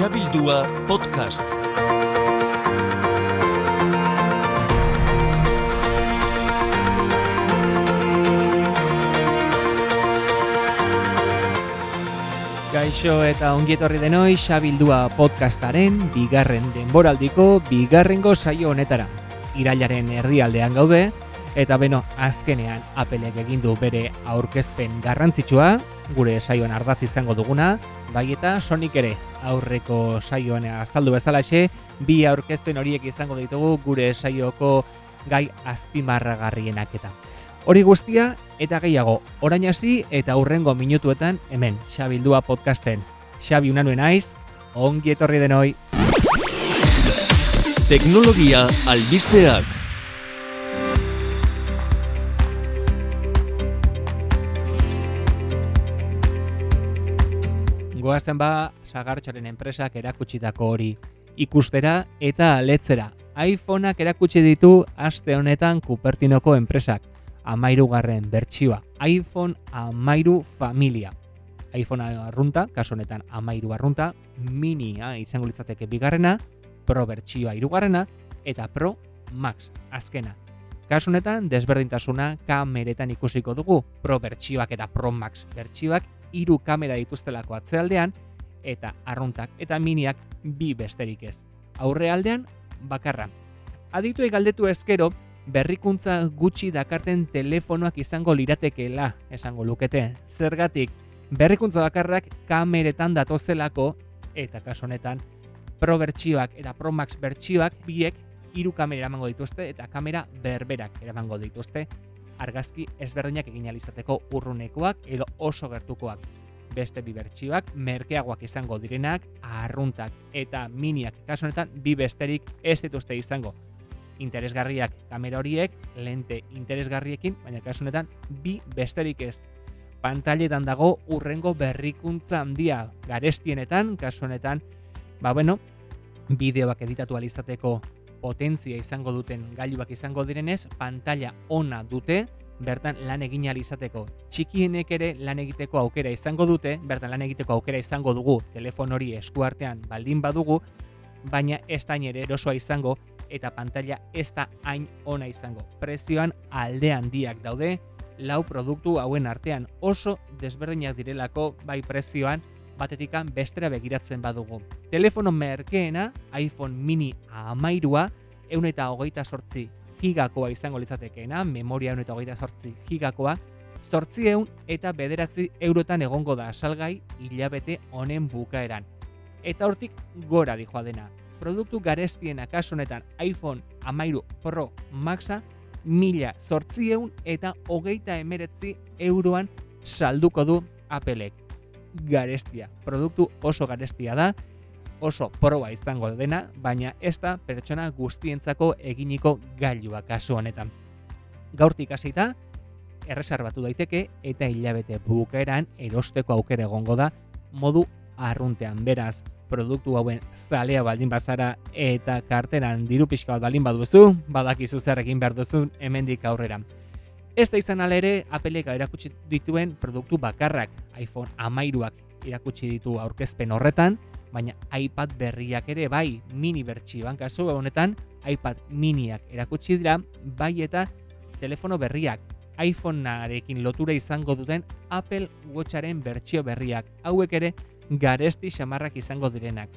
Xabildua podcast. Gaixo eta ongietorri denoi Xabildua podcastaren bigarren denboraldiko bigarrengo saio honetara. Irailaren erdialdean gaude eta beno azkenean apelek egin du bere aurkezpen garrantzitsua, gure saioan ardatz izango duguna, bai eta sonik ere aurreko saioan azaldu bezalaxe, bi aurkezpen horiek izango ditugu gure saioko gai azpimarragarrienak eta. Hori guztia eta gehiago orain hasi eta hurrengo minutuetan hemen Xabildua podcasten. Xabi unanuen naiz, ongi etorri denoi. Teknologia albisteak. Goazen ba, sagartxoren enpresak erakutsitako hori ikustera eta letzera. iPhoneak erakutsi ditu aste honetan Cupertinoko enpresak. Amairu garren bertsioa. iPhone amairu familia. iPhone arrunta, kasu honetan amairu arrunta, minia izango litzateke bigarrena, Pro bertsioa irugarrena, eta Pro Max azkena. Kasu honetan, desberdintasuna kameretan ikusiko dugu, Pro bertsioak eta Pro Max bertsioak hiru kamera dituztelako atzealdean, eta arruntak eta miniak bi besterik ez. Aurrealdean bakarra. Adituei galdetu ezkero, berrikuntza gutxi dakarten telefonoak izango liratekeela, esango lukete. Zergatik, berrikuntza bakarrak kameretan datozelako, eta kasu honetan, Pro bertsioak eta Pro Max bertsioak biek hiru kamera eramango dituzte eta kamera berberak eramango dituzte argazki ezberdinak egin alizateko urrunekoak edo oso gertukoak beste bi bertsioak merkeagoak izango direnak, arruntak eta miniak kasu honetan bi besterik ez dituzte izango. Interesgarriak kamera horiek, lente interesgarriekin, baina kasu honetan bi besterik ez. Pantailetan dago urrengo berrikuntza handia garestienetan, kasu honetan, ba bueno, bideoak editatu alizateko potentzia izango duten gailuak izango direnez, pantalla ona dute, bertan lan egin izateko. Txikienek ere lan egiteko aukera izango dute, bertan lan egiteko aukera izango dugu telefon hori eskuartean baldin badugu, baina ez da ere erosoa izango eta pantalla ez da hain ona izango. Prezioan alde handiak daude, lau produktu hauen artean oso desberdinak direlako bai prezioan, batetikan bestera begiratzen badugu. Telefono merkeena, iPhone mini amairua, eun eta hogeita sortzi gigakoa izango litzatekeena, memoria eun eta hogeita sortzi gigakoa, sortzi eun eta bederatzi eurotan egongo da salgai hilabete honen bukaeran. Eta hortik gora dijoa dena. Produktu garestien honetan iPhone amairu Pro Maxa mila sortzi eun eta hogeita emeretzi euroan salduko du Appleek. Garestia. Produktu oso garestia da oso proba izango dena, baina ez da pertsona guztientzako eginiko gailua kasu honetan. Gaurtik hasita, erreserbatu daiteke eta hilabete bukaeran erosteko aukera egongo da modu arruntean. Beraz, produktu hauen zalea baldin bazara eta karteran diru pixka bat baldin baduzu, badakizu zer egin behar duzun hemendik aurrera. Ez da izan ere, Appleek erakutsi dituen produktu bakarrak, iPhone amairuak irakutsi ditu aurkezpen horretan, baina iPad berriak ere bai mini bertsioan kasu honetan iPad miniak erakutsi dira bai eta telefono berriak iPhonearekin lotura izango duten Apple Watcharen bertsio berriak hauek ere garesti xamarrak izango direnak.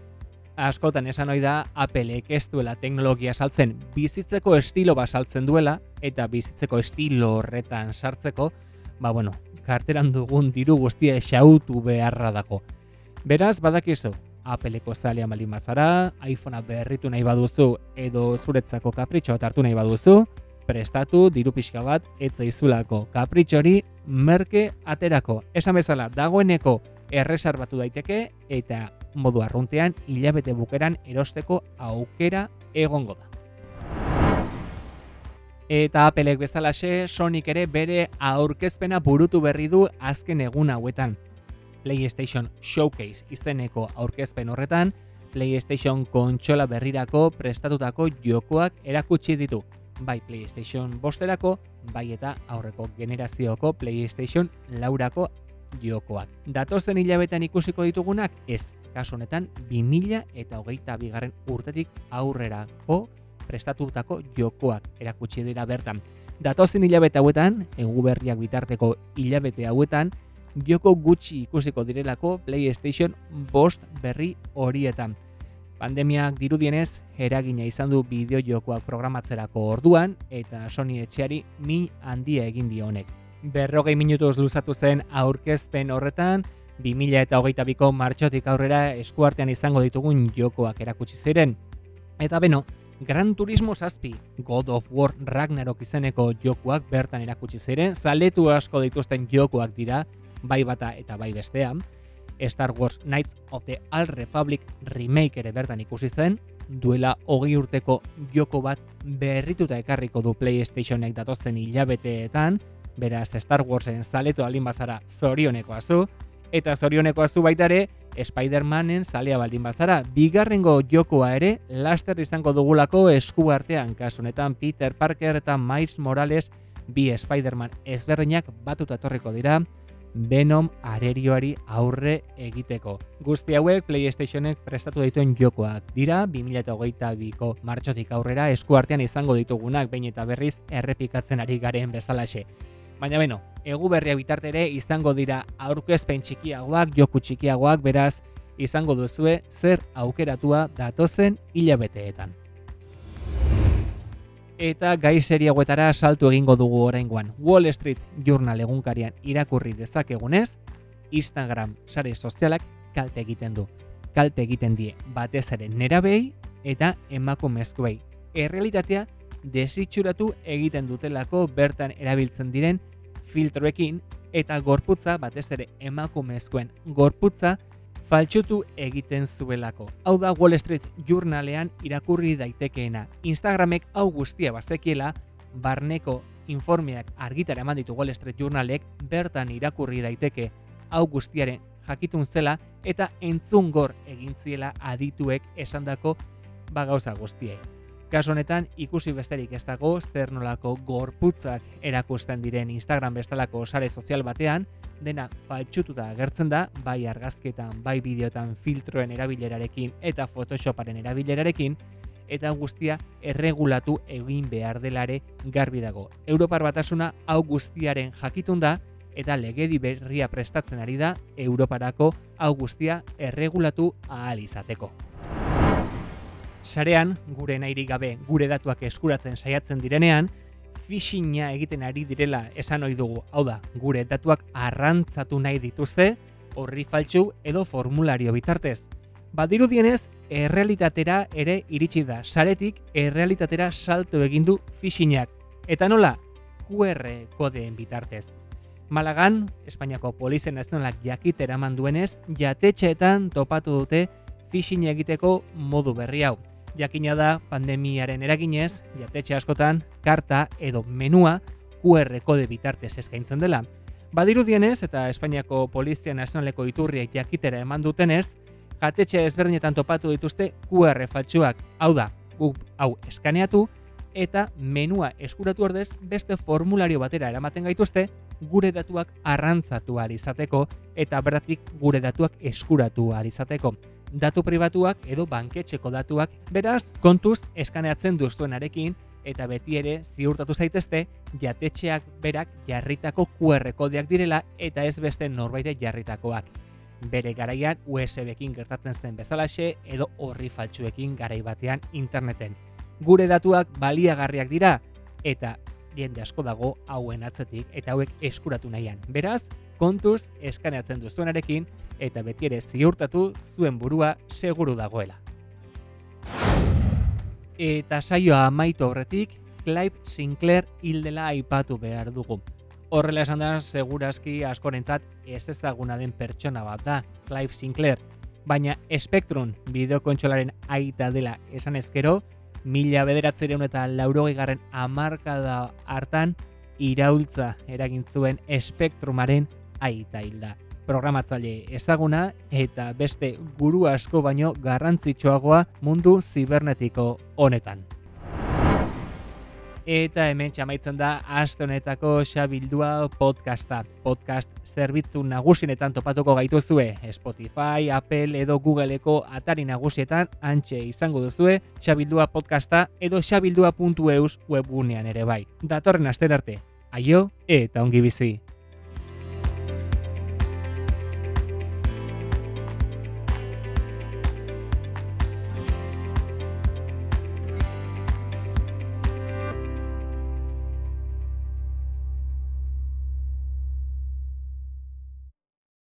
Askotan esan ohi da Appleek ez duela teknologia saltzen bizitzeko estilo basaltzen duela eta bizitzeko estilo horretan sartzeko, ba bueno, karteran dugun diru guztia xautu beharra dago. Beraz, badakizu, Appleko zalea malin bazara, iPhonea berritu nahi baduzu edo zuretzako kapritxoa hartu nahi baduzu, prestatu diru pixka bat etzaizulako kapritxori merke aterako. Esan bezala, dagoeneko erresarbatu daiteke eta modu arruntean hilabete bukeran erosteko aukera egongo da. Eta Applek bezalaxe, Sonic ere bere aurkezpena burutu berri du azken egun hauetan. PlayStation Showcase izeneko aurkezpen horretan, PlayStation kontsola berrirako prestatutako jokoak erakutsi ditu. Bai PlayStation bosterako, bai eta aurreko generazioko PlayStation laurako jokoak. Datozen hilabetan ikusiko ditugunak ez, kasu honetan 2000 eta hogeita bigarren urtetik aurrerako prestatutako jokoak erakutsi dira bertan. Datozen hilabete hauetan, egu berriak bitarteko hilabete hauetan, joko gutxi ikusiko direlako PlayStation bost berri horietan. Pandemiak dirudienez, eragina izan du bideo jokoak programatzerako orduan eta Sony etxeari min handia egin dio honek. Berrogei minutuz luzatu zen aurkezpen horretan, 2000 eta hogeita biko martxotik aurrera eskuartean izango ditugun jokoak erakutsi ziren. Eta beno, Gran Turismo zazpi, God of War Ragnarok izeneko jokoak bertan erakutsi ziren, zaletu asko dituzten jokoak dira, bai bata eta bai bestean. Star Wars Knights of the Old Republic remake ere bertan ikusi zen, duela hogei urteko joko bat berrituta ekarriko du PlayStationek datozen hilabeteetan, beraz Star Warsen zaletu alin bazara zorioneko azu, eta zorioneko azu baita ere, Spider-Manen zalea baldin bazara, bigarrengo jokoa ere, laster izango dugulako esku artean, kasunetan Peter Parker eta Miles Morales bi Spider-Man ezberdinak batuta etorriko dira, Venom arerioari aurre egiteko. Guzti hauek PlayStationek prestatu dituen jokoak dira, 2022ko martxotik aurrera eskuartean izango ditugunak, bain eta berriz errepikatzen ari garen bezalaxe. Baina beno, egu berria bitartere izango dira aurkezpen txikiagoak, joku txikiagoak, beraz, izango duzue zer aukeratua datozen hilabeteetan eta gai seriagoetara saltu egingo dugu oraingoan. Wall Street Journal egunkarian irakurri dezakegunez, Instagram sare sozialak kalte egiten du. Kalte egiten die batez ere nerabei eta emakumezkoei. Errealitatea desitxuratu egiten dutelako bertan erabiltzen diren filtroekin eta gorputza batez ere emakumezkoen gorputza faltsutu egiten zuelako. Hau da Wall Street Journalean irakurri daitekeena. Instagramek hau guztia bazekiela, barneko informeak argitara eman ditu Wall Street Journalek bertan irakurri daiteke hau guztiaren jakitun zela eta entzungor egin ziela adituek esandako bagauza guztiek. Kaso honetan ikusi besterik ez dago zer nolako gorputzak erakusten diren Instagram bestalako sare sozial batean, dena faltsututa agertzen da, bai argazketan, bai bideotan filtroen erabilerarekin eta Photoshoparen erabilerarekin, eta guztia erregulatu egin behar delare garbi dago. Europar batasuna hau guztiaren jakitun da, eta legedi berria prestatzen ari da Europarako hau guztia erregulatu ahal izateko. Sarean, gure nahirik gabe gure datuak eskuratzen saiatzen direnean, phishinga egiten ari direla esan ohi dugu. Hau da, gure datuak arrantzatu nahi dituzte, horri faltsu edo formulario bitartez. Badirudienez, errealitatera ere iritsi da. Saretik, errealitatera salto egin du. Eta nola? QR kodeen bitartez. Malagan, Espainiako Polizen Nazionalak jakitera manduenez, jatetxeetan topatu dute phishing egiteko modu berri hau jakina da pandemiaren eraginez, jatetxe askotan, karta edo menua QR kode bitartez eskaintzen dela. Badirudienez eta Espainiako Polizia Nazionaleko iturriek jakitera eman dutenez, jatetxe ezberdinetan topatu dituzte QR faltsuak, hau da, guk hau eskaneatu, eta menua eskuratu ordez beste formulario batera eramaten gaituzte gure datuak arrantzatu izateko eta berdatik gure datuak eskuratu izateko datu pribatuak edo banketxeko datuak, beraz, kontuz eskaneatzen duztuenarekin eta beti ere ziurtatu zaitezte jatetxeak berak jarritako QR kodeak direla eta ez beste norbaite jarritakoak. Bere garaian USB-ekin gertatzen zen bezalaxe edo horri faltsuekin garai batean interneten. Gure datuak baliagarriak dira eta jende asko dago hauen atzetik eta hauek eskuratu nahian. Beraz, kontuz eskaneatzen duzuenarekin eta beti ere ziurtatu zuen burua seguru dagoela. Eta saioa amaitu horretik, Clive Sinclair hildela aipatu behar dugu. Horrela esan da, segurazki askorentzat ez ezaguna den pertsona bat da, Clive Sinclair. Baina Spectrum bideokontxolaren aita dela esan ezkero, mila bederatzereun eta laurogei garren amarkada hartan iraultza eragin zuen Spectrumaren aita hilda programatzaile ezaguna eta beste guru asko baino garrantzitsuagoa mundu zibernetiko honetan. Eta hemen txamaitzen da aste honetako xabildua podcasta. Podcast zerbitzu nagusinetan topatuko gaituzue. Spotify, Apple edo Googleeko atari nagusietan antxe izango duzue xabildua podcasta edo xabildua.eus webgunean ere bai. Datorren aster arte, aio eta ongi bizi.